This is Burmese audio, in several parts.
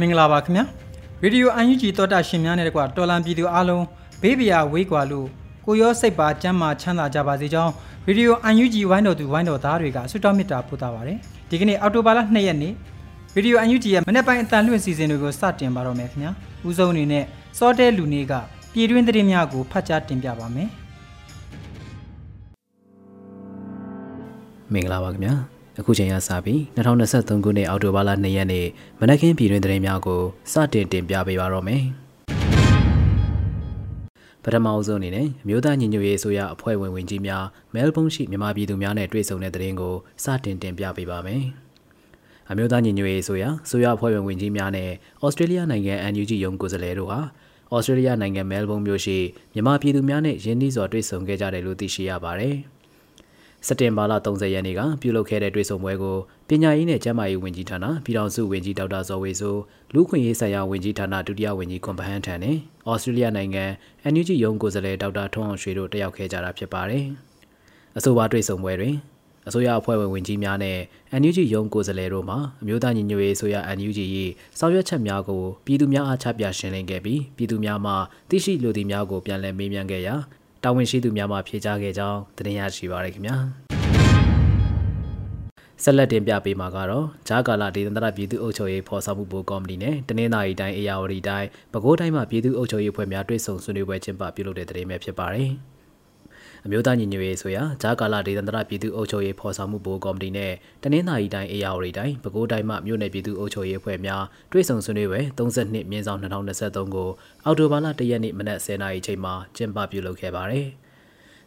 မင်္ဂလာပါခင်ဗျာရေဒီယိုအန်ယူဂျီတောတာရှင်များနဲ့တကွာတော်လန်ပြည်သူအားလုံးဘေးပရာဝေးကွာလို့ကိုရောစိတ်ပါကျမ်းမာချမ်းသာကြပါစေကြောင်းရေဒီယိုအန်ယူဂျီဝိုင်းတော်သူဝိုင်းတော်သားတွေကဆုတောင်းမေတ္တာပို့တာပါတယ်ဒီကနေ့အောက်တိုဘာလ2ရက်နေ့ရေဒီယိုအန်ယူဂျီရဲ့မနေ့ပိုင်းအတန်လွှင့်စီစဉ်တွေကိုစတင်ပါတော့မယ်ခင်ဗျာဦးဆုံးအနေနဲ့စောတဲလူနေကပြည်တွင်းသတင်းများကိုဖတ်ကြားတင်ပြပါမယ် မင်္ဂလာပါခင်ဗျာအခုချိန်ရစပြီး2023ခုနှစ်အောက်တိုဘာလ2ရက်နေ့မနက်ခင်းပြည်တွင်သတင်းများကိုစတင်တင်ပြပေးပါတော့မယ်ပထမအဆုံးအနေနဲ့အမျိုးသားညီညွတ်ရေးအစိုးရအဖွဲ့ဝင်ဝင်ကြီးများမဲလ်ဘုန်းရှိမြန်မာပြည်သူများနဲ့တွေ့ဆုံတဲ့သတင်းကိုစတင်တင်ပြပေးပါမယ်အမျိုးသားညီညွတ်ရေးအစိုးရအစိုးရအဖွဲ့ဝင်ဝင်ကြီးများနဲ့ဩစတြေးလျနိုင်ငံ NUG ရုံးကိုယ်စားလှယ်တို့ဟာဩစတြေးလျနိုင်ငံမဲလ်ဘုန်းမြို့ရှိမြန်မာပြည်သူများနဲ့ယင်းနှီးစွာတွေ့ဆုံခဲ့ကြတယ်လို့သိရှိရပါတယ်။ စက်တင်ဘာလ30ရက်နေ့ကပြုလုပ်ခဲ့တဲ့တွေ့ဆုံပွဲကိုပညာရေးနဲ့ကျန်းမာရေးဝန်ကြီးဌာနပြည်ထောင်စုဝန်ကြီးဒေါက်တာဇော်ဝေဆိုလူခွင့်ရေးဆိုင်ရာဝန်ကြီးဌာနဒုတိယဝန်ကြီးကွန်ပဟန်ထန်နဲ့ဩစတြေးလျနိုင်ငံ NUG ရုံးကိုယ်စားလှယ်ဒေါက်တာထွန်းအောင်ရွှေတို့တက်ရောက်ခဲ့ကြတာဖြစ်ပါတယ်။အဆိုပါတွေ့ဆုံပွဲတွင်အစိုးရအဖွဲ့ဝင်ဝင်ကြီးများနဲ့ NUG ရုံးကိုယ်စားလှယ်တို့မှအမျိုးသားညီညွတ်ရေးအစိုးရ NUG ၏ဆောင်ရွက်ချက်များကိုပြည်သူများအားချပြရှင်းလင်းခဲ့ပြီးပြည်သူများမှသိရှိလိုသည့်များကိုပြန်လည်မေးမြန်းခဲ့ရာ တာဝန်ရှိသူများမှဖြေကြားခဲ့ကြောင်းတင်ရရှိပါရခင်ဗျာဆက်လက်တင်ပြပေးမှာကတော့ဂျာကာလာဒေသန္တရပြည်သူ့အုပ်ချုပ်ရေးဖော်ဆောင်မှုဘိုးကော်မတီနဲ့တနင်္သာရီတိုင်းအေယာဝတီတိုင်းပဲခူးတိုင်းမှာပြည်သူ့အုပ်ချုပ်ရေးဖွဲ့များတွဲဆုံဆွေးနွေးပွဲကျင်းပပြုလုပ်တဲ့တဲ့ပဲဖြစ်ပါတယ်။ အမျိုးသားညီညွတ်ရေးဆိုရာဂျာကာလာဒေသန္တရပြည်သူ့အုပ်ချုပ်ရေးဖော်ဆောင်မှုဘိုးကော်မတီနဲ့တနင်္သာရီတိုင်းအေယာဝတီတိုင်းပဲခူးတိုင်းမှမြို့နယ်ပြည်သူ့အုပ်ချုပ်ရေးဖွဲ့များတွဲဆုံဆွေးနွေးပွဲ32မြင်းဆောင်2023ကိုအောက်တိုဘာလ1ရက်နေ့မနက်10:00နာရီချိန်မှာကျင်းပပြုလုပ်ခဲ့ပါတယ်။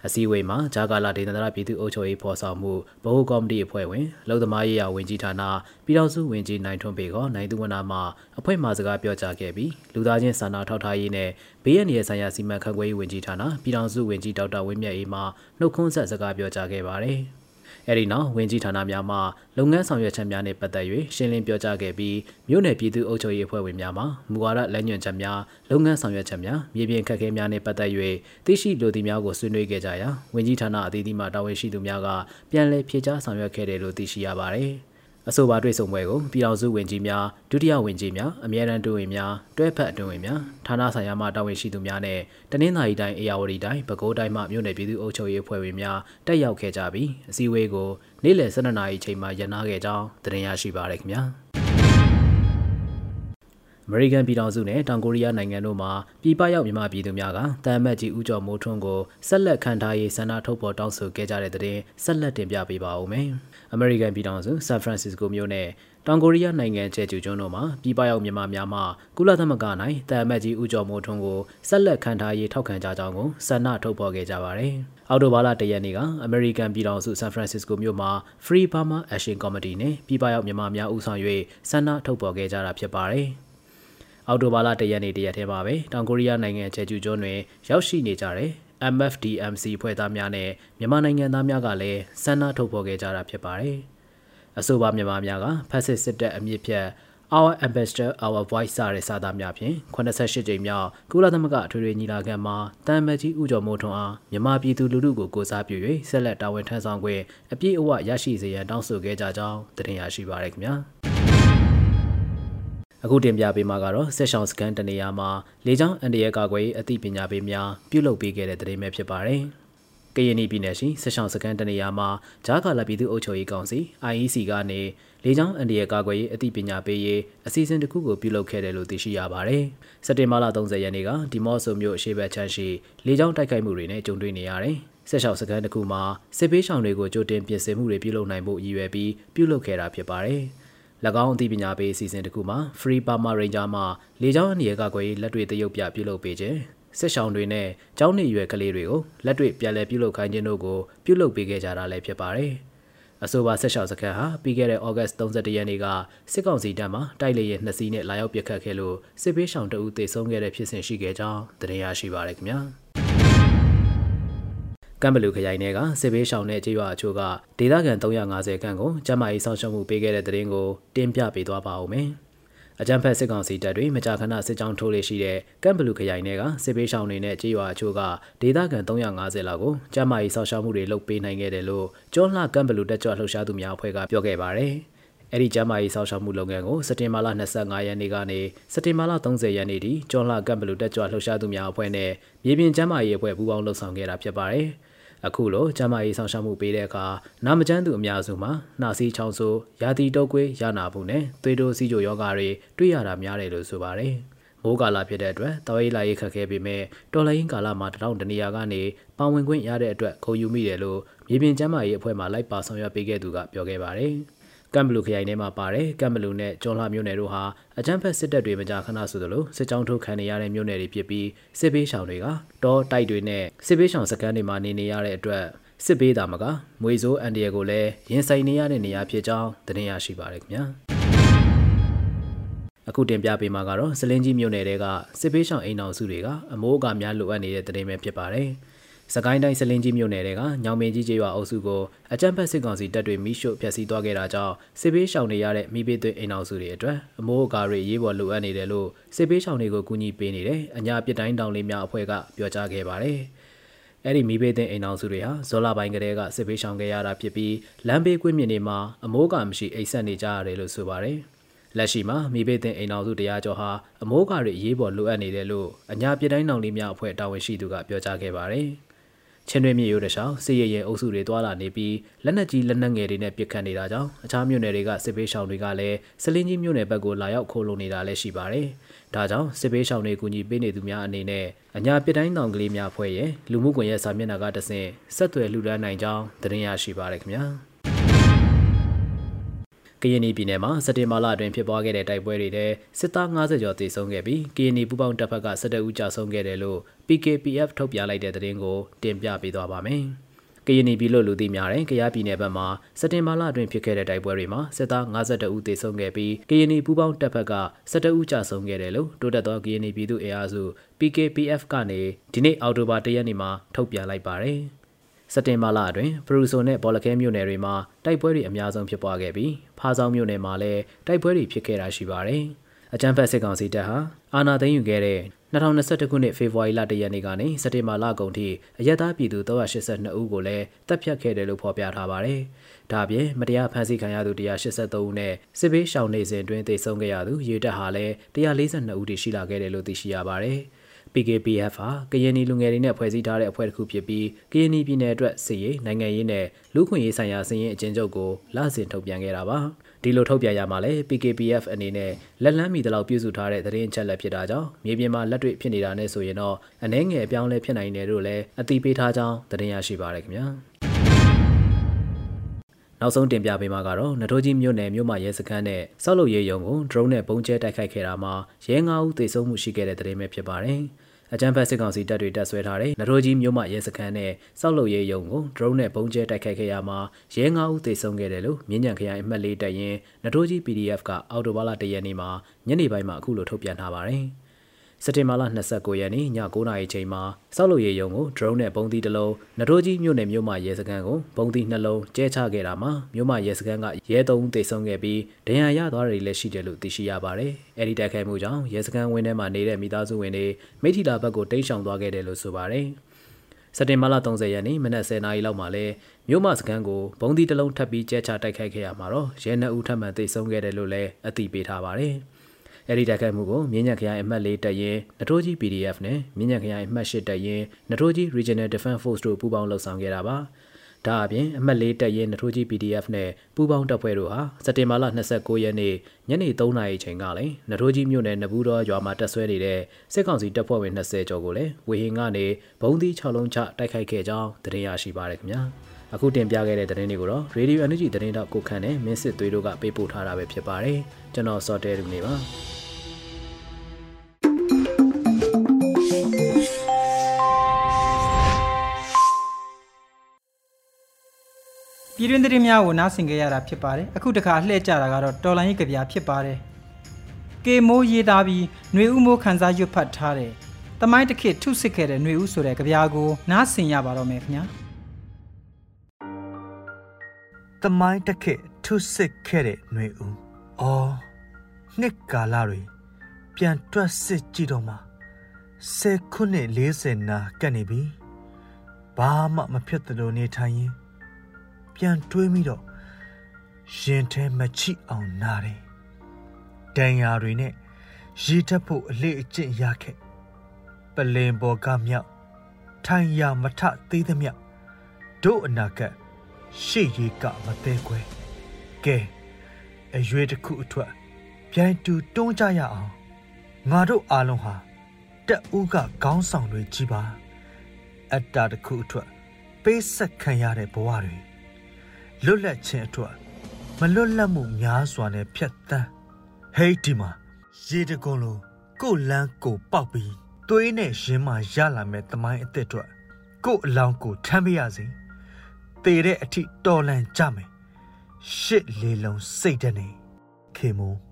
အစည်းအဝေးမှာဂျာကာလာဒေသနာပြည်သူ့အုပ်ချုပ်ရေးဖော်ဆောင်မှုဗဟိုကော်မတီအဖွဲ့ဝင်လုံသမားရေးရာဝန်ကြီးဌာနပြည်ထောင်စုဝန်ကြီးနိုင်ထွန်းပေကနိုင်သူဝနာမှအဖွဲ့မှစကားပြောကြားခဲ့ပြီးလူသားချင်းစာနာထောက်ထားရေးနဲ့ဘေးရန်ရဆိုင်ရာစီမံခန့်ခွဲရေးဝန်ကြီးဌာနပြည်ထောင်စုဝန်ကြီးဒေါက်တာဝင်းမြတ်အေးမှနှုတ်ခွန်းဆက်စကားပြောကြားခဲ့ပါတယ်။ အဲဒီနောက်ဝင်ကြီးဌာနများမှလုပ်ငန်းဆောင်ရွက်ချက်များနှင့်ပတ်သက်၍ရှင်းလင်းပြောကြားခဲ့ပြီးမြို့နယ်ပြည်သူ့အုပ်ချုပ်ရေးအဖွဲ့ဝင်များမှမူဝါဒလက်ညွှန်ချက်များလုပ်ငန်းဆောင်ရွက်ချက်များမြေပြင်ခက်ခဲများနှင့်ပတ်သက်၍သိရှိလိုသည့်များကိုဆွေးနွေးခဲ့ကြရာဝင်ကြီးဌာနအသီးသီးမှတာဝန်ရှိသူများကပြန်လည်ဖြေကြားဆောင်ရွက်ခဲ့တယ်လို့သိရှိရပါတယ်။ အဆိုပါတွေ့ဆုံပွဲကိုပြည်အောင်စုဝင်ကြီးများဒုတိယဝင်ကြီးများအမြဲတမ်းတွဝင်များတွဲဖက်အတွင်းဝင်များဌာနဆိုင်ရာမှတာဝန်ရှိသူများနဲ့တနင်္သာရီတိုင်းအေရဝတီတိုင်းပဲခူးတိုင်းမှမြို့နယ်ပြည်သူ့အုပ်ချုပ်ရေးအဖွဲ့ဝင်များတက်ရောက်ခဲ့ကြပြီးအစည်းအဝေးကိုနေ့လယ်12နာရီချိန်မှာရန်နာခဲ့ကြောင်းတင်ရရှိပါရခင်ဗျာ အမေရိကန်ပြည်ထောင်စုနဲ့တောင်ကိုရီးယားနိုင်ငံတို့မှပြည်ပရောက်မြန်မာပြည်သူများကတမ်မတ်ကြီးဦးကျော်မိုးထွန်းကိုဆက်လက်ခံထားရေးဆန္ဒထုတ်ဖော်တောင်းဆိုခဲ့ကြတဲ့တဲ့ဆက်လက်တင်ပြပေးပါဦးမယ်။အမေရိကန်ပြည်ထောင်စုဆန်ဖရန်စစ္စကိုမြို့နယ်တောင်ကိုရီးယားနိုင်ငံကျဲကျူကျွန်းတို့မှာပြည်ပရောက်မြန်မာများမှကုလသမဂ္ဂ၌တန်အမတ်ကြီးဦးကျော်မိုးထွန်းကိုဆက်လက်ခံထားရေးထောက်ခံကြကြောင်းကိုဆန္ဒထုတ်ဖော်ခဲ့ကြပါတယ်။အော်တိုဘာလ၁ရက်နေ့ကအမေရိကန်ပြည်ထောင်စုဆန်ဖရန်စစ္စကိုမြို့မှာ Free Burma Action Committee နဲ့ပြည်ပရောက်မြန်မာများဦးဆောင်၍ဆန္ဒထုတ်ဖော်ခဲ့ကြတာဖြစ်ပါတယ်။ အော်တိုဘာလ၁ရက်နေ့တရက်ထဲမှာပဲတောင်ကိုရီးယားနိုင်ငံကျဲကျူကျွန်းတွင်ရောက်ရှိနေကြတဲ့ MFDMC ဖွဲ့သားများနဲ့မြန်မာနိုင်ငံသားများကလည်းဆန္ဒထုတ်ဖော်ခဲ့ကြတာဖြစ်ပါတယ်။အဆိုပါမြန်မာများကဖက်စစ်စစ်တပ်အမြင့်ဖြတ် Our Ambassador Our Voice စတဲ့စာသားများဖြင့်88ကြိမ်မြောက်ကုလသမဂ္ဂအထွေထွေညီလာခံမှာတမ်မတ်ကြီးဦးကျော်မိုးထွန်းအားမြန်မာပြည်သူလူထုကိုကိုစားပြု၍ဆက်လက်တာဝန်ထမ်းဆောင်ခွင့်အပြည့်အဝရရှိစေရန်တောင်းဆိုခဲ့ကြကြောင်းတင်ရရှိပါရခင်ဗျာ။ အခုတင်ပြပေးမှာကတော့ဆက်ရှောင်းစကန်တနေရာမှာလေကြောင်းအန်ဒီရဲ့ကာကွယ်ရေးအသိပညာပေးများပြုလုပ်ပေးခဲ့တဲ့သတင်းပဲဖြစ်ပါတယ်။ကရင်ပြည်နယ်ရှိဆက်ဆောင်စကန်တနေရာမှာဂျားကာလာပြည်သူ့အုပ်ချုပ်ရေးကောင်စီ IEC ကနေလေကြောင်းအန်ဒီရဲ့ကာကွယ်ရေးအသိပညာပေးရေးအစီအစဉ်တစ်ခုကိုပြုလုပ်ခဲ့တယ်လို့သိရှိရပါတယ်။စက်တင်ဘာလ30ရက်နေ့ကဒီမော့ဆိုမြို့အရှေ့ဘက်ခြမ်းရှိလေကြောင်းတိုက်ခိုက်မှုတွေနဲ့ကြုံတွေ့နေရတယ်။ဆက်လျှောက်စကန်တစ်ခုမှာစစ်ပေးဆောင်တွေကိုကြိုတင်ပြင်ဆင်မှုတွေပြုလုပ်နိုင်ဖို့ရည်ရွယ်ပြီးပြုလုပ်ခဲ့တာဖြစ်ပါတယ်။၎ င်းအသိပညာပေးအစီအစဉ်တစ်ခုမှာ Free Burma Ranger မှာလေကြောင်းအန်ဒီရဲ့ကာကွယ်ရေးလက်တွေတရုပ်ပြပြုလုပ်ပေးခြင်းစစ်ဆောင်တွေနဲ့ကျောင်းနေရွယ်ကလေးတွေကိုလက်တွေ့ပြန်လည်ပြုလုပ်ခိုင်းခြင်းတို့ကိုပြုလုပ်ပေးခဲ့ကြတာလည်းဖြစ်ပါတယ်။အဆိုပါဆက်ရှောက်စခန်းဟာပြီးခဲ့တဲ့ဩဂတ်31ရက်နေ့ကစစ်ကောင်စီတပ်မှတိုက်လေယာဉ်နှစ်စီးနဲ့လာရောက်ပစ်ခတ်ခဲ့လို့စစ်ပေးဆောင်တအုပ်သေဆုံးခဲ့တဲ့ဖြစ်စဉ်ရှိခဲ့ကြောင်းသတင်းရရှိပါရခင်ဗျာ။ ကမ်ဘလူခရိုင်ထဲကစစ်ဘေးရှောင်တဲ့ကြေးရွာအချို့ကဒေသခံ350ခန့်ကိုကျန်းမာရေးစောင့်ရှောက်မှုပေးခဲ့တဲ့တဲ့ရင်ကိုတင်ပြပေးသွားပါဦးမယ်။အကြံဖက်စစ်ကောင်စီတပ်တွေမကြာခဏစစ်ကြောင်းထိုးလေရှိတဲ့ကမ်ဘလူခရိုင်တွေကစစ်ပေးရှောင်းတွေနဲ့ကြေးရွာအချို့ကဒေသခံ350လောက်ကိုကျန်းမာရေးစောင့်ရှောက်မှုတွေလုပ်ပေးနိုင်ခဲ့တယ်လို့ကျောလှကမ်ဘလူတက်ကြွလှုပ်ရှားသူများအဖွဲ့ကပြောခဲ့ပါတယ်။အဲ့ဒီကျမ်းမာရေးစောင့်ရှောက်မှုလုပ်ငန်းကိုစက်တင်ဘာလ25ရက်နေ့ကနေစက်တင်ဘာလ30ရက်နေ့ထိကျော်လာကမ်ဘလူတက်ကြွလှုပ်ရှားသူများအဖွဲ့နဲ့မြေပြင်ကျမ်းမာရေးအဖွဲ့ပူးပေါင်းလှုပ်ဆောင်ခဲ့တာဖြစ်ပါတယ်။ အခုလိုကျမရေးဆောင်ရှောက်မှုပေးတဲ့အခါနာမကျန်းသူအများစုမှာနှာစီးချောင်းဆိုးရာသီတုပ်ကွေးရနာမှုနဲ့သွေးတိုးစီးကြိုယောဂါတွေတွေ့ရတာများတယ်လို့ဆိုပါတယ်။မိုးကာလဖြစ်တဲ့အတွက်တောရေးလာရေးခက်ခဲပေမဲ့တော်လိုင်းကာလမှာတထောင်တနေရာကနေပါဝင်ခွင့်ရတဲ့အတွက်ခုံယူမိတယ်လို့မြေပြင်ကျမ်းမာရေးအဖွဲ့မှလိုက်ပါဆောင်ရွက်ပေးခဲ့သူကပြောခဲ့ပါတယ်။ ကမ်ဘလူခရိုင်ထဲမှာပါတယ်ကမ်ဘလူနဲ့ကျွန်းလှမြို့နယ်တို့ဟာအကြမ်းဖက်စစ်တပ်တွေမကြာခဏဆိုသလိုစစ်ကြောင်းထုတ်ခံနေရတဲ့မြို့နယ်တွေဖြစ်ပြီးစစ်ပေးရှောင်တွေကတောတိုက်တွေနဲ့စစ်ပေးရှောင်စခန်းတွေမှာနေနေရတဲ့အတွက်စစ်ပေးတာမကမွေစိုးအန်ဒီယေကိုလည်းရင်ဆိုင်နေရတဲ့နေရာဖြစ်ကြောင်းသတင်းရရှိပါရခင်ဗျာအခုတင်ပြပေးမှာကတော့စလင်းကြီးမြို့နယ်တဲကစစ်ပေးရှောင်အိမ်အောင်စုတွေကအမိုးအကာများလိုအပ်နေတဲ့သတင်းပဲဖြစ်ပါတယ်။ စကိုင်းတိုင်းစလင်းကြီးမြို့နယ်ကညောင်မင်းကြီးကျေးရွာအုပ်စုကိုအကြမ်းဖက်စစ်ကောင်စီတပ်တွေမိရှို့ဖျက်ဆီးသွားခဲ့တာကြောင့်စစ်ပေးရှောင်နေရတဲ့မိဘသွေးအိမ်အောင်စုတွေအတွက်အမိုးအကာတွေရေးပေါ်လိုအပ်နေတယ်လို့စစ်ပေးရှောင်တွေကိုကူညီပေးနေတဲ့အညာပစ်တိုင်းတောင်လေးများအဖွဲ့ကပြောကြားခဲ့ပါတယ်။အဲ့ဒီမိဘသွေးအိမ်အောင်စုတွေဟာဇော်လာပိုင်းကလေးကစစ်ပေးရှောင်ခဲ့ရတာဖြစ်ပြီးလမ်းဘေးကွင်းမြင့်တွေမှာအမိုးအကာမရှိအိတ်ဆက်နေကြရတယ်လို့ဆိုပါတယ်။လက်ရှိမှာမိဘတင်အိမ်အောင်စုတရားကျော်ဟာအမိုးကားတွေအရေးပေါ်လိုအပ်နေတယ်လို့အညာပြည်တိုင်းနောင်လေးများအဖွဲ့တာဝန်ရှိသူကပြောကြားခဲ့ပါတယ်။ ချင်းတွင်းမြေရိုးတခြားစစ်ရဲရဲအုပ်စုတွေတွာလာနေပြီးလက်နက်ကြီးလက်နက်ငယ်တွေနဲ့ပစ်ခတ်နေတာကြောင့်အခြားမြို့နယ်တွေကစစ်ပေးရှောင်တွေကလည်းစလင်းကြီးမြို့နယ်ဘက်ကိုလာရောက်ခိုးလုံနေတာလည်းရှိပါတယ်။ဒါကြောင့်စစ်ပေးရှောင်တွေကူညီပေးနေသူများအနေနဲ့အညာပစ်တိုင်းတောင်ကလေးများဖွဲ့ရဲ့လူမှုကွန်ရက်စာမျက်နှာကတဆင့်ဆက်သွယ်လှူဒါန်းနိုင်ကြောင်းသတင်းရရှိပါရခင်ဗျာ။ ကရင်ပြည်နယ်မှာစက်တင်ဘာလအတွင်းဖြစ်ပွားခဲ့တဲ့တိုက်ပွဲတွေထဲစစ်သား90ကျော်သေဆုံးခဲ့ပြီးကရင်ပူပေါင်းတပ်ဖက်က17ဦးကြာဆုံးခဲ့တယ်လို့ PKPF ထုတ်ပြလိုက်တဲ့သတင်းကိုတင်ပြပေးသွားပါမယ်။ကရင်ပြည်လို့လူသိများတဲ့ကယားပြည်နယ်ဘက်မှာစက်တင်ဘာလအတွင်းဖြစ်ခဲ့တဲ့တိုက်ပွဲတွေမှာစစ်သား52ဦးသေဆုံးခဲ့ပြီးကရင်ပူပေါင်းတပ်ဖက်က17ဦးကြာဆုံးခဲ့တယ်လို့တိုးတက်သောကရင်ပြည်သူ့အင်အားစု PKPF ကနေဒီနေ့အောက်တိုဘာ1ရက်နေ့မှာထုတ်ပြန်လိုက်ပါတယ်။ စက်တင်ဘာလအတွင်းပရူဆိုနဲ့ဘောလခဲမြို့နယ်တွေမှာတိုက်ပွဲတွေအများဆုံးဖြစ်ပွားခဲ့ပြီးဖားဆောင်မြို့နယ်မှာလည်းတိုက်ပွဲတွေဖြစ်ခဲ့တာရှိပါတယ်။အကြမ်းဖက်စစ်ကောင်စီတပ်ဟာအာဏာသိမ်းယူခဲ့တဲ့2021ခုနှစ်ဖေဖော်ဝါရီလ1ရက်နေ့ကနေစက်တင်ဘာလကုန်ထိအရက်သားပြည်သူ382ဦးကိုလည်းတပ်ဖြတ်ခဲ့တယ်လို့ဖော်ပြထားပါတယ်။ဒါအပြင်မတရားဖမ်းဆီးခံရသူ183ဦးနဲ့စစ်ဘေးရှောင်နေစဉ်တွင်သေဆုံးခဲ့ရသူရေတပ်ဟာလည်း142ဦးထိရှိလာခဲ့တယ်လို့သိရှိရပါတယ်။ PKPF ဟာကရင်နီလူငယ်တွေနဲ့ဖွဲ့စည်းထားတဲ့အဖွဲ့တစ်ခုဖြစ်ပြီးကရင်နီပြည်နယ်အတွက်စစ်ရေးနိုင်ငံရေးနဲ့လူခွင့်ရေးဆိုင်ရာစည်ရင်အကျဉ်းချုပ်ကိုလစဉ်ထုတ်ပြန်ခဲ့တာပါဒီလိုထုတ်ပြန်ရမှာလဲ PKPF အနေနဲ့လက်လန်းမီတလောက်ပြုစုထားတဲ့သတင်းချက်လက်ဖြစ်တာကြောင့်မြေပြင်မှာလက်တွေ့ဖြစ်နေတာနဲ့ဆိုရင်တော့အနှဲငယ်အပြောင်းလဲဖြစ်နိုင်တယ်လို့လည်းအသိပေးထားကြောင်းသတင်းရရှိပါရခင်ဗျာ နောက်ဆုံးတင်ပြပေးမှာကတော့နထိုးကြီးမြို့နယ်မြို့မရဲစခန်းနဲ့စောက်လုပ်ရေးရုံကို drone နဲ့ပုံကျဲတိုက်ခိုက်ခဲ့တာမှာရဲ9ဦးသေဆုံးမှုရှိခဲ့တဲ့သတင်းပဲဖြစ်ပါတယ်။အကြမ်းဖက်စစ်ကောင်စီတပ်တွေတပ်ဆွဲထားတဲ့နထိုးကြီးမြို့မရဲစခန်းနဲ့စောက်လုပ်ရေးရုံကို drone နဲ့ပုံကျဲတိုက်ခိုက်ခဲ့ရမှာရဲ9ဦးသေဆုံးခဲ့တယ်လို့မြင်းညံခရိုင်အမှတ်၄တပ်ရင်းနထိုးကြီး PDF ကအော်တိုဘာလ၁ရက်နေ့မှာညနေပိုင်းမှာအခုလိုထုတ်ပြန်ထားပါတယ်။ စက်တင်ဘာလ29ရက်နေ့ည9:00နာရီချိန်မှာစောက်လို့ရေယုံကို drone နဲ့ပုံသီးတစ်လုံးနထိုးကြီးမြို့နယ်မြို့မရဲစခန်းကိုပုံသီးနှလုံးကျဲချခဲ့တာမှာမြို့မရဲစခန်းကရဲသုံးသေဆုံးခဲ့ပြီးဒဏ်ရာရသွားတွေလည်းရှိတယ်လို့သိရှိရပါတယ်။အဲဒီတိုက်ခိုက်မှုကြောင့်ရဲစခန်းဝင်းထဲမှာနေတဲ့မိသားစုဝင်တွေမိထီလာဘက်ကိုတိတ်ဆောင်သွားခဲ့တယ်လို့ဆိုပါတယ်။စက်တင်ဘာလ30ရက်နေ့မနက်10:00နာရီလောက်မှာလဲမြို့မစခန်းကိုဘုံဒီတလုံးထပ်ပြီးကျဲချတိုက်ခိုက်ခဲ့ရမှာတော့ရဲနှစ်ဦးထပ်မံသေဆုံးခဲ့တယ်လို့လည်းအသိပေးထားပါတယ်။ အဲဒီတိုက်ခိုက်မှုကိုမြင်းညံခရိုင်အမှတ်၄တပ်ရင်းနထိုးကြီး PDF နဲ့မြင်းညံခရိုင်အမှတ်၈တပ်ရင်းနထိုးကြီး Regional Defense Force တို့ပူးပေါင်းလှုပ်ဆောင်ခဲ့တာပါဒါအပြင်အမှတ်၄တပ်ရင်းနထိုးကြီး PDF နဲ့ပူးပေါင်းတပ်ဖွဲ့တို့ဟာစက်တင်ဘာလ29ရက်နေ့ညနေ3:00နာရီချိန်ကလည်းနထိုးကြီးမြို့နယ်နဘူးတော်ရွာမှာတပ်ဆွဲနေတဲ့စစ်ကောင်စီတပ်ဖွဲ့ဝင်20ကျော်ကိုလည်းဝေဟင်ကနေဘုံသီး6လုံးချတိုက်ခိုက်ခဲ့ကြောင်းသတင်းရရှိပါရခင်ဗျာအခုတင်ပြခဲ့တဲ့သတင်းတွေကိုတော့ Radio Energy သတင်းတော့ကိုခန့်နဲ့မင်းစစ်သွေးတို့ကပေးပို့ထားတာပဲဖြစ်ပါတယ်ကျွန်တော်စောတဲလူနေပါ ပြည်တွင်းသတင်းများကိုနားဆင်ကြရတာဖြစ်ပါတယ်အခုတခါလှည့်ကြတာကတော့တော်လိုင်းရေးကြပြဖြစ်ပါတယ်ကေမိုးရေးသားပြီးຫນွေဥမိုးခန်းစားရွတ်ဖတ်ထားတဲ့တမိုင်းတစ်ခေတ်ထုစစ်ခဲ့တဲ့ຫນွေဥဆိုတဲ့ကြပြကိုနားဆင်ရပါတော့မယ်ခင်ဗျာတမိုင်းတစ်ခေတ်ထုစစ်ခဲ့တဲ့ຫນွေဥအော်နှစ်ကာလတွေပြန်တွက်စစ်ကြည့်တော့မှ10ခုနှစ်40နာကတ်နေပြီဘာမှမဖြစ်သလိုနေထိုင်ရင် ပြန်တွေးမိတော့ရင်ထဲမချိအောင်နာတယ်တန်ရာတွေနဲ့ရေတက်ဖို့အလေးအကျင့်ရခဲ့ပလင်ပေါ်ကမြောက်ထိုင်ရမထသေးသမျှတို့အနာကရှေ့ရေကမသေးခွဲကဲအရွေတစ်ခုအထွက်ပြိုင်တူတွန်းကြရအောင်ငါတို့အားလုံးဟာတက်ဦးကခေါင်းဆောင်တွေကြီးပါ အတ္တတစ်ခုအထွက်ပေးဆက်ခံရတဲ့ဘဝတွေ လွတ်လပ်ခြင်းအတွက်မလွတ်လပ်မှုများစွာနဲ့ဖြတ်တန်းဟေးဒီမှာရေတကုံလိုကိုလန်းကိုပေါက်ပြီးသွေးနဲ့ရင်းမှရလာမဲ့တမိုင်းအစ်စ်အတွက်ကိုအလောင်းကိုထမ်းပြရစီတေတဲ့အထိတော်လန်ကြမယ်ရှစ်လေးလုံးစိတ်တနေခေမိုး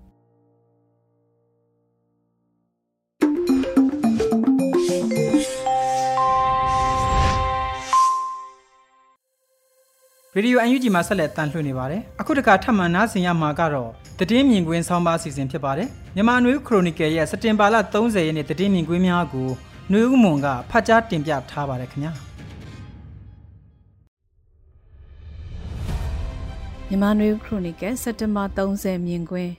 ရေဒီယိုအန်ယူဂျီမှာဆက်လက်တန်လှည့်နေပါတယ်အခုတခါထပ်မံနားဆင်ရမှာကတော့တည်င်းမြင်ကွင်းဆောင်းပါးအစီအစဉ်ဖြစ်ပါတယ်မြန်မာနွေခရိုနီကယ်ရဲ့စက်တင်ဘာလ30ရက်နေ့တည်င်းမြင်ကွင်းများကိုနွေဦးမွန်ကဖတ်ကြားတင်ပြထားပါတယ်ခင်ဗျာမြန်မာနွေခရိုနီကယ်စက်တင်ဘာ30မြင်ကွင်း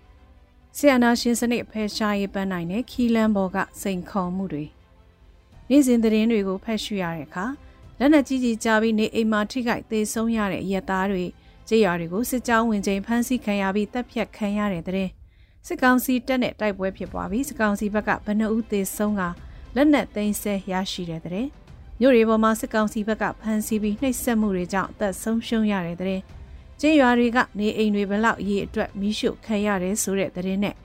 ဆီယနာရှင်စနစ်ဖယ်ရှားရေးပန်းနိုင်တဲ့ခီလန်ဘော်ကစိန်ခေါ်မှုတွေနေ့စဉ်သတင်းတွေကိုဖတ်ရှုရတဲ့အခါ လက်နက်ကြီးကြီးကြားပြီးနေအိမ်မှာထိခိုက်သေဆုံးရတဲ့ရက်သားတွေကြေးရွာတွေကိုစစ်ကြောင်းဝင်ချိန်ဖမ်းဆီးခံရပြီးတပ်ဖြတ်ခံရတဲ့တဲ့စစ်ကောင်စီတပ်နဲ့တိုက်ပွဲဖြစ်ပွားပြီးစစ်ကောင်စီဘက်ကဘဏ္ဍဦးသေဆုံးကလက်နက်သိမ်းဆဲရရှိတဲ့တဲ့မြို့တွေပေါ်မှာစစ်ကောင်စီဘက်ကဖမ်းဆီးပြီးနှိပ်စက်မှုတွေကြောင့်အသက်ဆုံးရှုံးရတဲ့တဲ့ကြေးရွာတွေကနေအိမ်တွေဘလောက်ရေးအတွက်မိရှုခံရတယ်ဆိုတဲ့တဲ့နဲ့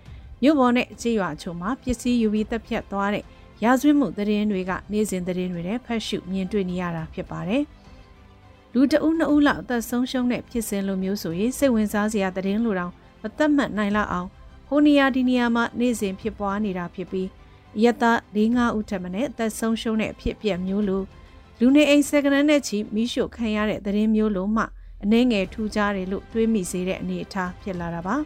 မြို့ပေါ်နဲ့ကြေးရွာချို့မှာပစ္စည်းယူပြီးတပ်ဖြတ်သွားတဲ့ ရာဇဝတ်မှုသတင်းတွေကနေ့စဉ်သတင်းတွေနဲ့ဖတ်ရှုမြင်တွေ့နေရတာဖြစ်ပါတယ်။လူတအုပ်နှစ်ဦးလောက်အသက်ဆုံးရှုံးတဲ့ဖြစ်စဉ်လိုမျိုးဆိုရင်စိတ်ဝင်စားစရာသတင်းလိုတောင်မသက်မှတ်နိုင်လောက်အောင်ဟိုနီယာဒီနီယာမှာနေ့စဉ်ဖြစ်ပွားနေတာဖြစ်ပြီးရတ၄၅ဦးထက်မနည်းအသက်ဆုံးရှုံးတဲ့အဖြစ်အပျက်မျိုးလိုလူနေအိမ်စက္ကနနဲ့ချီမိရှုခံရတဲ့သတင်းမျိုးလိုမှအနှဲငယ်ထူကြတယ်လို့တွေးမိစေတဲ့အနေအထားဖြစ်လာတာပါ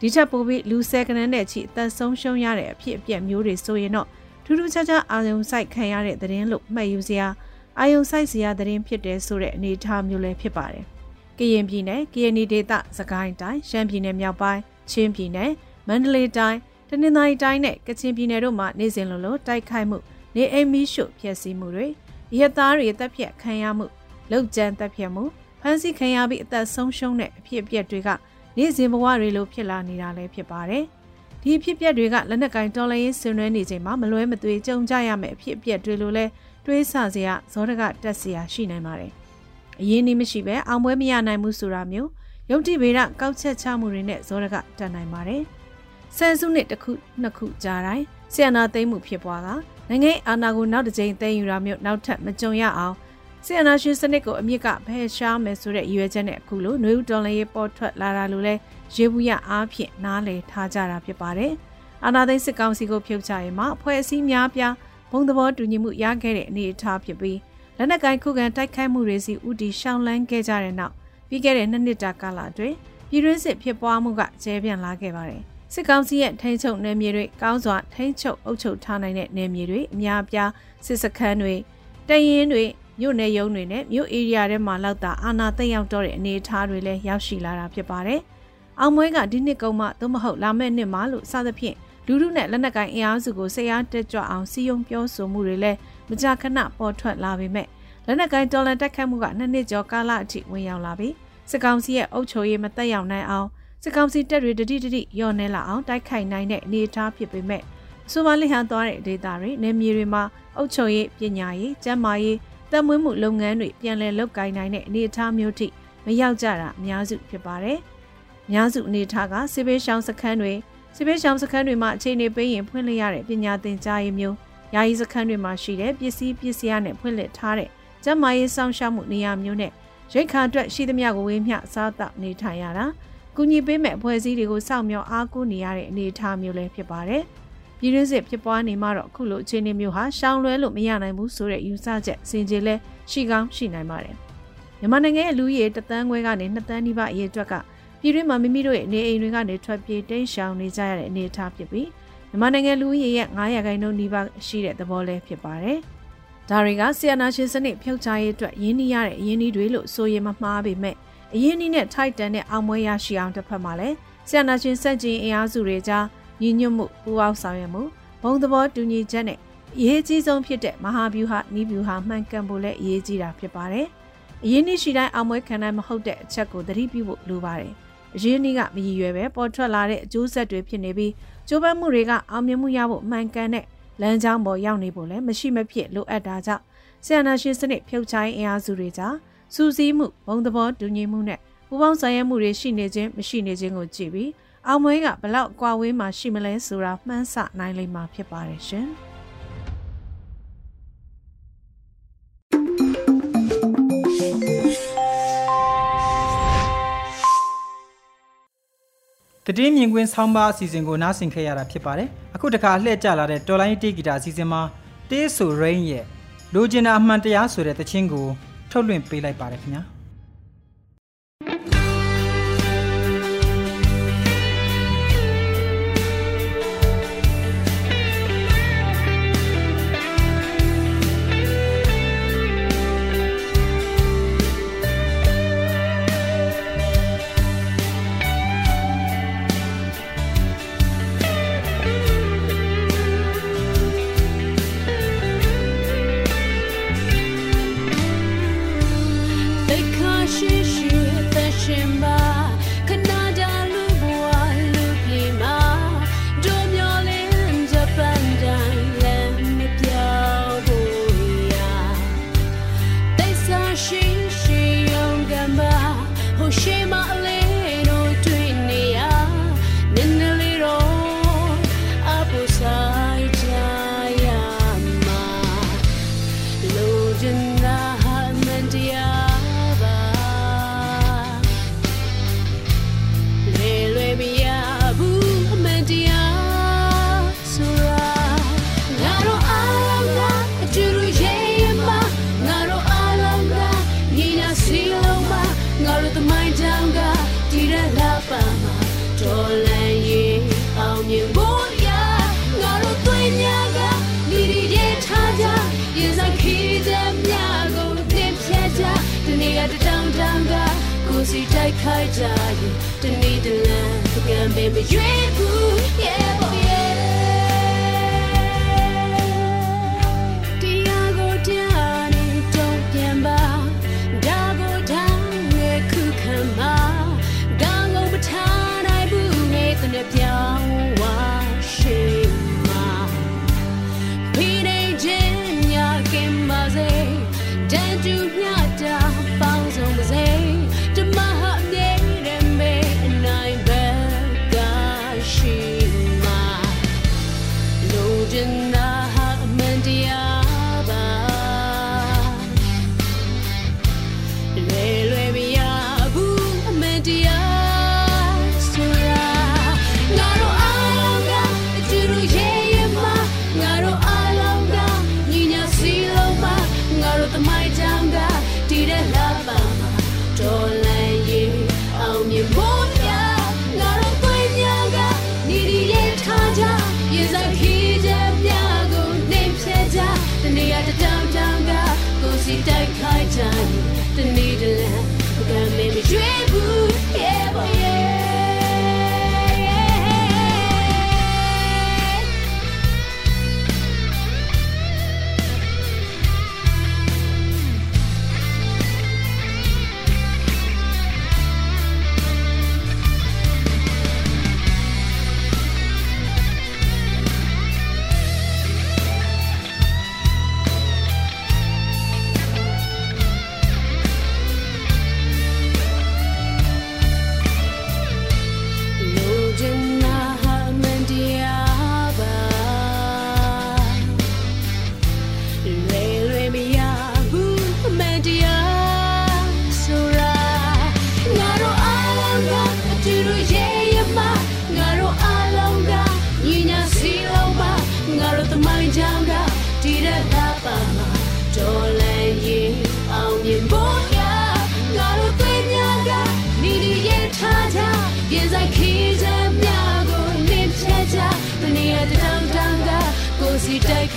ဒီချက်ပိုပြီးလူစက္ကနနဲ့ချီအသက်ဆုံးရှုံးရတဲ့အဖြစ်အပျက်မျိုးတွေဆိုရင်တော့ ထူးထူးခြားခြားအာယုံဆိုင်ခံရတဲ့သတင်းလို့မှတ်ယူစရာအာယုံဆိုင်စရာသတင်းဖြစ်တယ်ဆိုတဲ့အနေအထားမျိုးလည်းဖြစ်ပါတယ်။ကရင်ပြည်နယ်ကရင်ဒေသစကိုင်းတိုင်းရှမ်းပြည်နယ်မြောက်ပိုင်းချင်းပြည်နယ်မန္တလေးတိုင်းတနင်္သာရီတိုင်းနဲ့ကချင်ပြည်နယ်တို့မှာနေ့စဉ်လိုလိုတိုက်ခိုက်မှုနေအိမ်မီးရှို့ဖျက်ဆီးမှုတွေရသားတွေတပ်ဖြတ်ခံရမှုလောက်ကျန်တပ်ဖြတ်မှုဖမ်းဆီးခံရပြီးအသက်ဆုံးရှုံးတဲ့အဖြစ်အပျက်တွေကနေ့စဉ်ဘဝတွေလိုဖြစ်လာနေတာလည်းဖြစ်ပါတယ်။ ဒီအဖြစ်အပျက်တွေကလက်နက်ကင်တော်လိုင်းရေးဆင်နွှဲနေချိန်မှာမလွဲမသွေကြုံကြရမယ့်အဖြစ်အပျက်တွေလိုလဲတွေးဆစရာဇောတကတက်စရာရှိနိုင်ပါတယ်။အရင်နီးမရှိပဲအောင်ပွဲမရနိုင်မှုဆိုတာမျိုးယုံတိဗေဒကောက်ချက်ချမှုတွေနဲ့ဇောတကတက်နိုင်ပါတယ်။ဆယ်စုနှစ်တစ်ခုနှစ်ခုကြာတိုင်းဆီယနာသိမ်းမှုဖြစ်ပွားကနိုင်ငံအာဏာကိုနောက်တစ်ကြိမ်သိမ်းယူတာမျိုးနောက်ထပ်မကြုံရအောင် ဆီယနာရှင်စနစ်ကိုအမြင့်ကဖယ်ရှားမယ်ဆိုတဲ့ရည်ရွယ်ချက်နဲ့အခုလိုနှွေဦးတော်လည်းပေါ်ထွက်လာတာလို့လဲရေဘူးရအားဖြင့်နားလည်ထားကြတာဖြစ်ပါတယ်။အာနာသိန်းစစ်ကောင်စီကိုဖြုတ်ချရင်မှအဖွဲ့အစည်းများပြားဘုံသဘောတူညီမှုရခဲ့တဲ့အနေအထားဖြစ်ပြီးလက်နက်ကိုင်ခုခံတိုက်ခိုက်မှုတွေစီဥတီရှောင်းလန်းခဲ့ကြတဲ့နောက်ပြီးခဲ့တဲ့နှစ်နှစ်တာကာလအတွင်းပြည်တွင်းစစ်ဖြစ်ပွားမှုကကျဲပြန့်လာခဲ့ပါတယ်။စစ်ကောင်စီရဲ့ထိန်းချုပ်နယ်မြေတွေကောင်းစွာထိန်းချုပ်အုပ်ချုပ်ထားနိုင်တဲ့နယ်မြေတွေအများအပြားစစ်စခန်းတွေတရင်တွေ မြို့နယ်ရုံးတွေနဲ့မြို့ဧရိယာထဲမှာလောက်တာအာဏာသိမ်းရောက်တော့တဲ့အနေအထားတွေလည်းရောက်ရှိလာတာဖြစ်ပါတယ်။အောင်မွဲကဒီနှစ်ကုန်းမှသို့မဟုတ်လာမယ့်နှစ်မှလို့စသဖြင့်လူလူနဲ့လက်နက်ကိုင်အင်အားစုကိုဆရာတက်ကြွအောင်စီယုံပြောဆိုမှုတွေလည်းမကြာခဏပေါ်ထွက်လာပေမဲ့လက်နက်ကိုင်တော်လန်တက်ခတ်မှုကနှစ်နှစ်ကျော်ကာလအထိဝင်ရောက်လာပြီးစစ်ကောင်စီရဲ့အုပ်ချုပ်ရေးမတက်ရောက်နိုင်အောင်စစ်ကောင်စီတပ်တွေတတိတတိညော့နေလာအောင်တိုက်ခိုက်နိုင်တဲ့အနေအထားဖြစ်ပေမဲ့ဆိုမာလီဟန်သွားတဲ့ဒေသတွေနေမြေတွေမှာအုပ်ချုပ်ရေးပညာရေးကျန်းမာရေး တပ်မွေးမှုလုပ်ငန်းတွေပြန်လည်လုပ်ကိုင်နိုင်တဲ့အနေအထားမျိုးထိမရောက်ကြတာအများစုဖြစ်ပါတယ်။များစုအနေအထားကစစ်ဘေးရှောင်းစခန်းတွေစစ်ဘေးရှောင်းစခန်းတွေမှာအခြေအနေပေးရင်ဖွင့်လှစ်ရတဲ့ပညာသင်ကြားရေးမျိုးယာယီစခန်းတွေမှာရှိတဲ့ပစ္စည်းပစ္စည်းနဲ့ဖွင့်လှစ်ထားတဲ့ကျန်းမာရေးစောင့်ရှောက်မှုနေရာမျိုးနဲ့ရိတ်ခါအတွက်ရှိသမျှကိုဝေမျှစားတောက်နေထိုင်ရတာကူညီပေးမဲ့အဖွဲ့အစည်းတွေကိုစောင့်မျှော်အားကိုးနေရတဲ့အနေအထားမျိုးလည်းဖြစ်ပါတယ်။ ပြည်တွင်းစစ်ဖြစ်ပွားနေမှတော့အခုလိုအခြေအနေမျိုးဟာရှောင်လွဲလို့မရနိုင်ဘူးဆိုတဲ့ယူဆချက်စင်ကြေလဲရှိကောင်းရှိနိုင်ပါတယ်။မြန်မာနိုင်ငံရဲ့လူကြီးတသန်းခွဲကနေ2သန်းနီးပါးအရေးအတွက်ကပြည်တွင်းမှာမိမိတို့ရဲ့နေအိမ်တွေကနေထွက်ပြေးတိမ်းရှောင်နေကြရတဲ့အနေအထားဖြစ်ပြီးမြန်မာနိုင်ငံလူကြီးရဲ့900ခန့်နှုန်းနီးပါးရှိတဲ့သဘောလဲဖြစ်ပါတယ်။ဒါတွေကဆီယနာရှင်စနစ်ဖြုတ်ချရေးအတွက်ရင်းနှီးရတဲ့အရင်းနှီးတွေလို့ဆိုရင်မမှားပေမဲ့အရင်းနှီးနဲ့ထိုက်တန်တဲ့အောင်ပွဲရရှိအောင်တစ်ဖက်မှာလည်းဆီယနာရှင်စက်ကြီးအင်အားစုတွေကြား ညီညွတ်မှုပူးပေါင်းဆောင်ရွက်မှုဘုံသဘောတူညီချက်နဲ့အရေးကြီးဆုံးဖြစ်တဲ့မဟာဗျူဟာနီးဗျူဟာမှန်ကန်ဖို့လည်းအရေးကြီးတာဖြစ်ပါတယ်။အရင်းနှီးရှိတိုင်းအောင်ပွဲခံနိုင်မဟုတ်တဲ့အချက်ကိုသတိပြုဖို့လိုပါတယ်။အရင်းနှီးကမရည်ရွယ်ပဲပေါ်ထွက်လာတဲ့အကျိုးဆက်တွေဖြစ်နေပြီးကျိုးပန်းမှုတွေကအောင်မြင်မှုရဖို့မှန်ကန်တဲ့လမ်းကြောင်းပေါ်ရောက်နေဖို့လည်းမရှိမဖြစ်လိုအပ်တာကြောင့်ဆီယနာရှင်စနစ်ဖြုတ်ချိုင်းအင်အားစုတွေကြားစူးစီးမှုဘုံသဘောတူညီမှုနဲ့ပူးပေါင်းဆောင်ရွက်မှုတွေရှိနေခြင်းမရှိနေခြင်းကိုကြည့်ပြီး အောင်မွေးကဘလောက်ကွာဝေးမှရှိမလဲဆိုတာမှန်းဆနိုင်လိမ့်မှာဖြစ်ပါတယ်ရှင်တည်င်းမြင်ကွင်းဆောင်းပါအစီအစဉ်ကိုနားဆင်ခဲ့ရတာဖြစ်ပါတယ်အခုတခါလှည့်ကြလာတဲ့တော်လိုင်းတေးဂီတာအစီအစဉ်မှာတေးဆို rain ရဲ့လိုချင်တာအမှန်တရားဆိုတဲ့သချင်းကိုထုတ်လွှင့်ပေးလိုက်ပါတယ်ခင်ဗျာ စီ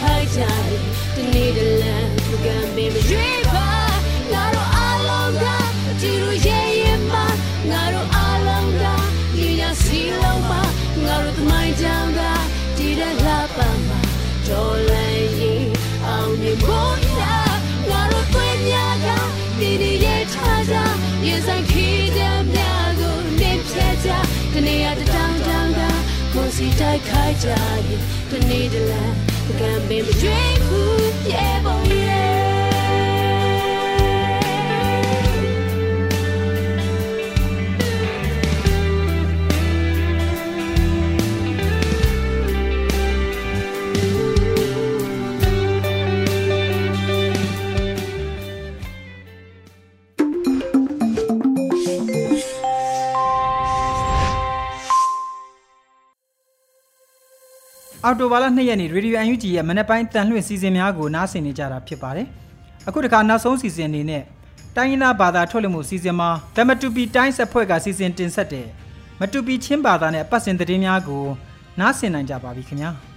ခိုက်ကြတယ်ဒီနေ့တလန်ကံပေးမရွေးပါငါတို့အလုံးကဒီလိုရဲ့ရဲ့မှာငါတို့အလုံးကဒီညာစီလုံးမှာငါတို့သမိုင်းကြောင်ကဒီတဲ့လာပါမှာတော်လည်းရင်အောင်မြင်ဖို့ရငါတို့တွေ့မြကဒီဒီရဲ့ထားကြရေဆိုင်ခီးတဲ့မြကိုနေဖြတ်ကြဒီနေ့ရတောင်တောင်ကကိုစီတိုက်ခိုက်ကြရင်ဒီနေ့တလန် ကံပေးမရွေးဘူးပြေပေါ်ရဲ့ အော်တိုဘာလ2ရက်နေ့ Radio UNG ရဲ့မနေ့ပိုင်းတန်လှည့်စီစဉ်များကိုနားဆင်နေကြတာဖြစ်ပါတယ်။အခုတခါနောက်ဆုံးစီစဉ်အနေနဲ့တိုင်းရင်းသားဘာသာထုတ်လွှင့်မှုစီစဉ်မှာဓမ္မတူပီတိုင်းဆက်ဖွဲ့ကစီစဉ်တင်ဆက်တဲ့မတူပီချင်းဘာသာနဲ့ပတ်စင်သတင်းများကိုနားဆင်နိုင်ကြပါပြီခင်ဗျာ။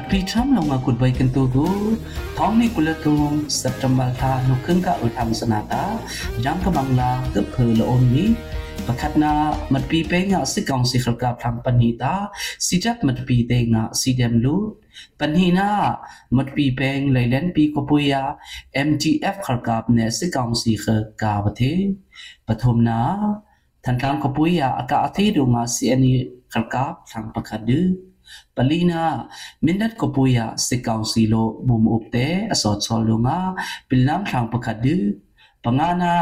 มัดปีทรัมลงมากุดใบกันตัวกูท้องนี่กุลตุงสัปดาห์ทานุครึ่งกะอุทำสนาตายังกำลังลาเกือบเพลละอมนี้ประคัดนามัดปีเป้งะสิกองสิขรกับทางปัญหิตาสิจับมัดปีเตงะสิเดมลูปัญหินามัดปีเป้งเลยเล่นปีกปุยา MTF ขรกับเนสิกองสิขกาบเทปฐมนาทันทางกปุยาอากาศที่ดูงาสิอันนี้ขรกับทางประคัดดื้อ ပလီနာမင်းဒတ်ကိုပူယာစေကောင်စီလိုဘုံအုပ်တဲ့အစောချောလုံငါပလမ်ထောင်ပကဒူပငါနာ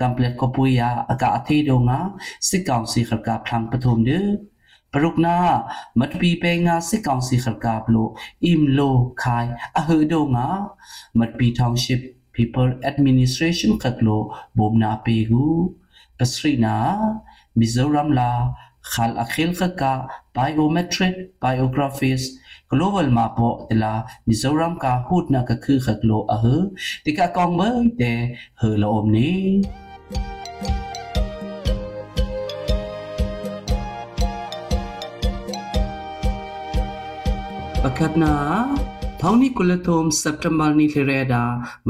ကမ်ပလက်ကိုပူယာအကအသေးတော့ငါစေကောင်စီခကဖန်ပထုံဒူပရုကနာမတ်ပီပေငါစေကောင်စီခကပလိုအင်လိုခိုင်အဟေဒိုငါမတ်ပီထောင်ရှစ် people administration khaklo bomna pegu pasrina mizoram la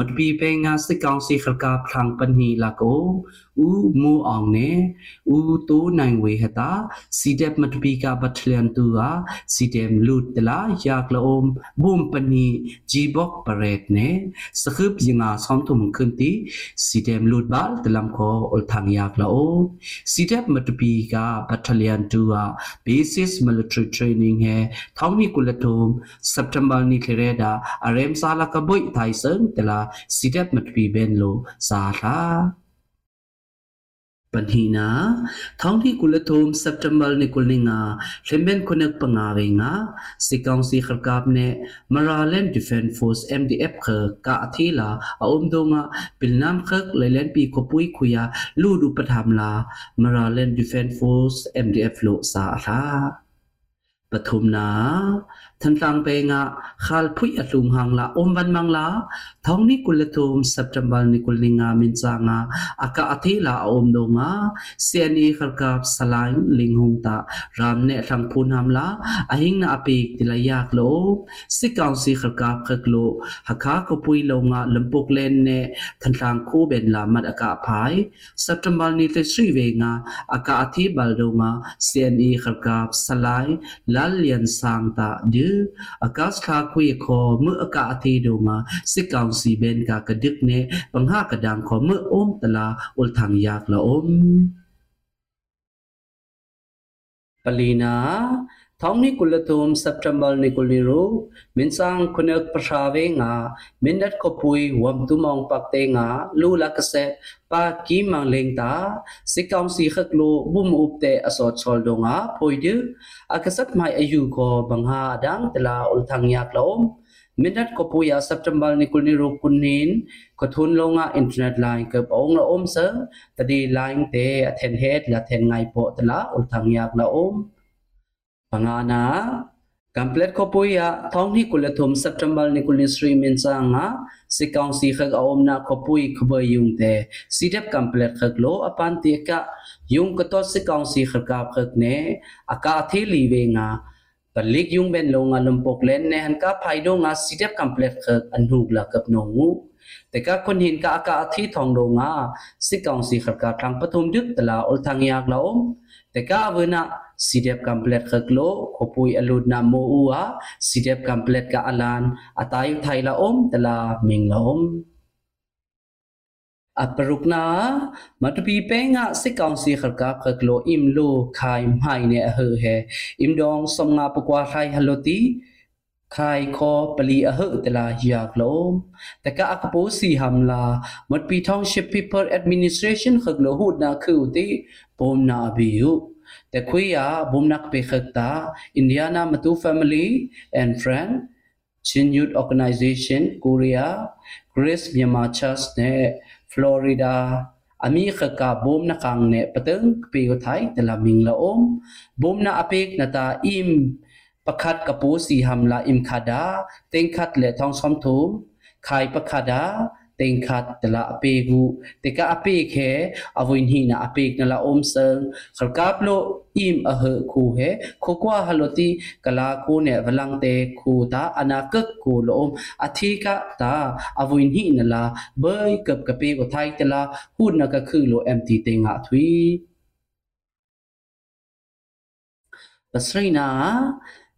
ดปีเปงาสิกองสีขกาพลังปัญหีลาโกอูมูอองเนอูตูนายเวหตาสี ဦးမိုးအောင်နဲ့ဦးတိုးနိုင်ဝေဟတာစီဒက်မတပီကဘတ်လန်တူဟာစီဒမ်လူတလာယာကလောမ်ဘုံပနီဂျီဘော့ပရက်နဲ့စခုပ်ရင်ငါဆောင်ထုံခွန်တီစီဒမ်လူဘတ်တလမ်ခေါ်အလ်ထန်ယာကလောစီဒက်မတပီကဘတ်လန်တူဟာ basis military training ဟဲထောင်းနီကူလတုံ September နေ့ခရဲတာအရမ်စာလာကဘွိထိုင်စံတလာစီဒက်မတပီဘန်လိုစာသာ panhina thongthi kulathum september ni kulninga hlemben khonak pangawe nga sikang si kharkap ne maraland defense force mdf kha ka athila aum donga pilnam khak lelen pi kopui khuya lu du patham la maraland defense force mdf lo sa tha ปฐุมนา ทันตังเปงะขาลพุยอตุงหังละอมวันมังละท้องนี้กุลตุมสัปดาห์นี้กุลิงามินจางาอากาอธิลาอมดงาเสียนีขกับสลายลิงหงตารามเนทังพูนามละอหิงนาอปีกติลายากโลสิกาวสีขกับขกโลหากากปุยลงาลำปุกเลนเนทันตังคู่เบนลามัดอากาภายสัปดาห์นี้เตสรีเวงาอากาอธิบาลดงาเสียนีขกับสลาย lal lian sang ta de akas kha khui kho mu aka athi ืအကတ်ခါခွေခေါ်မအကအသေးတို့မှာစစ်ကောင်စီဘန်ကကဒစ်နဲ့ပငှကဒံခေါ်မအုံးတလာဥလ်ထံယက်လောအုံးပလီနာ ထောင်းနိကုလတုမ်စက်တမ်ဘာနိကုလီရိုမင်းဆောင်ခုနက်ပရှာဝေငါမင်းနတ်ကပွိဝမ်တုမောင်ပတ်တေငါလူလကဆက်ပါကီမန်လင်တာစိကောင်စီခက်လိုဘုံဥပတေအစောချောလုံငါဖိုဒူအကဆက်မိုင်အယူကိုဘင်္ဂါဒန်တလာဥလ်ထန်ယက်လောမင်းနတ်ကပွိယာစက်တမ်ဘာနိကုလီရိုကုနင်းကထုန်လုံငါအင်တာနက်လိုင်းကပ်အောင်လောအုံးဆာတဒီလိုင်းတေအထန်ဟက်လထန်ငိုင်ပိုတလာဥလ်ထန်ယက်လောအုံး pangana complete ko puya thong ni kula thum september ni kulin sri min changa si kaunsi khak aom na ko pui khba yung te sidep complete khak lo apan ti ka yung ko to si kaunsi khak ka khak ne aka thi li ve nga balik yung ben lo nga lumpok len ne han ka phai do nga sidep complete khak anhuk la kap no ngu แต่ก็คนหินกะอากาที่ทองโดงาสิกองสีขับกาทางปฐุมดึกตลาอลทางยากละอมแต่ก็เวนะ CDF complete khaklo khopui alud na mo uwa CDF complete ka alan atayu thai la om tala ming la om aparukna matupi penga sikang si kharka khaklo imlo khai mai ne a he he imdong somnga pakwa thai haloti ခိုင်ခေါ်ပလီအဟတလာယာကလုံးတကအကပိုစီဟမ်လာမတ်ပီထောင်ရှစ် people administration ခကလဟုနာခုတိပုံနာဘီယု တခွေယာဘုံနက်ပေခတ်တာ Indiana Matu family and friend Chin Youth Organization Korea Grace Myanmar Church နဲ့ Florida အမီခကဘုံနကော တိန်ခတ်တလာအပေကူတေကအပေခဲအဝိန်ဟိနာအပေကနလာအုံးစံခလကပ်လိုအင်အဟခုဟေခိုကွာဟလိုတီကလာကိုနေဗလန်တေခုတာအနာကက်ကိုလုံးအသီကတာအဝိန်ဟိနလာဘိုင်ကပ်ကပေကိုထိုင်တလာခုနကခືလိုအမ်တီတေငါထွီပစရိနာ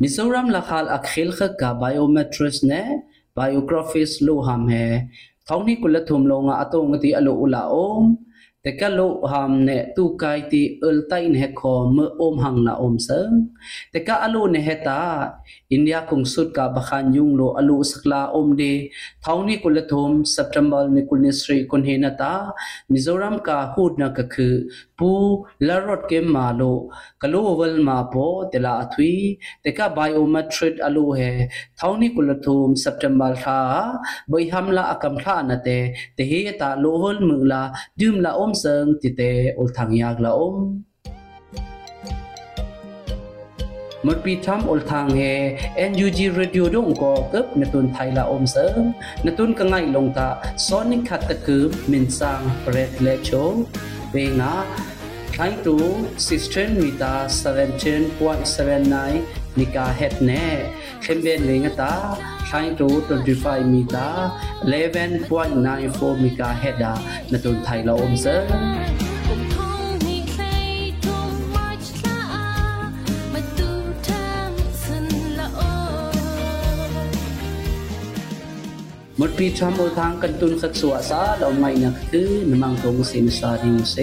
မီဇိုရမ်လခါလအခီလခကဘိုင်ယိုမက်ထရစ်နေ biographies lo ham he ထောင်းနိကုလထုမလောငါအတုံငတိအလိုဥလာအုံးတကလောဟမ်နဲ့တူကိုင်တီအလတိုင်ဟေခောမအုံဟန်လာအုံးစံတကအလိုနေဟတာအိန္ဒိယကုံဆုတ်ကဘခန်ယုံလိုအလိုစကလာအုံးဒီထောင်းနိကုလထုမစက်တမ်ဘာနိကုလနစရီကွန်ဟေနတာမီဇိုရမ်ကဟူဒနကခု ပူလာရော့ကဲမာလိုဂလိုဘယ်မာပိုတလာအထွီတကဘိုင်ယိုမက်ထရစ်အလိုဟဲသောင်းနီကုလထုမ်စက်တမ်ဘာသာဘိုင်ဟမ်လာအကမ်ထာနတဲ့တဟေတာလိုဟောလ်မူလာဒွမ်လာအုံးစံတီတဲအုလ်ထန်ယာဂလာအုံးมดปีทัมอลทางเฮ NUG Radio ดงก็กึบนตุนไทยละอมเสริมนตุนกะไงลงตาซอนิคัตตะกืมมินซางเปรตและโช cho ve nga thai tu 16 mita 17.79 nika het ne khemben ve nga ta thai tu 25 mita 11.94 mika het da natun thai la om sơn มดปีทำโอทางกันตุนสักสัวซาเราไม่นักคือนมังตรงสินสาดิงเซ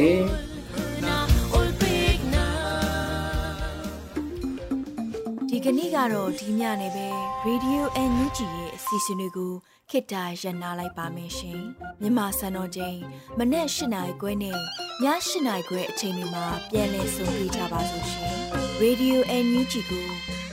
ဒီကနေ့ကတော့ဒီညနေပဲ Radio NUG ရဲ့အစီအစဉ်လေးကိုခေတ္တရ延လိုက်ပါမယ်ရှင်မြန်မာစံတော်ချိန်မနေ့၈နိုင်ခွဲနဲ့ည၈နိုင်ခွဲအချိန်တွေမှာပြောင်းလဲဆိုပြကြပါလို့ရှင် Radio NUG ကို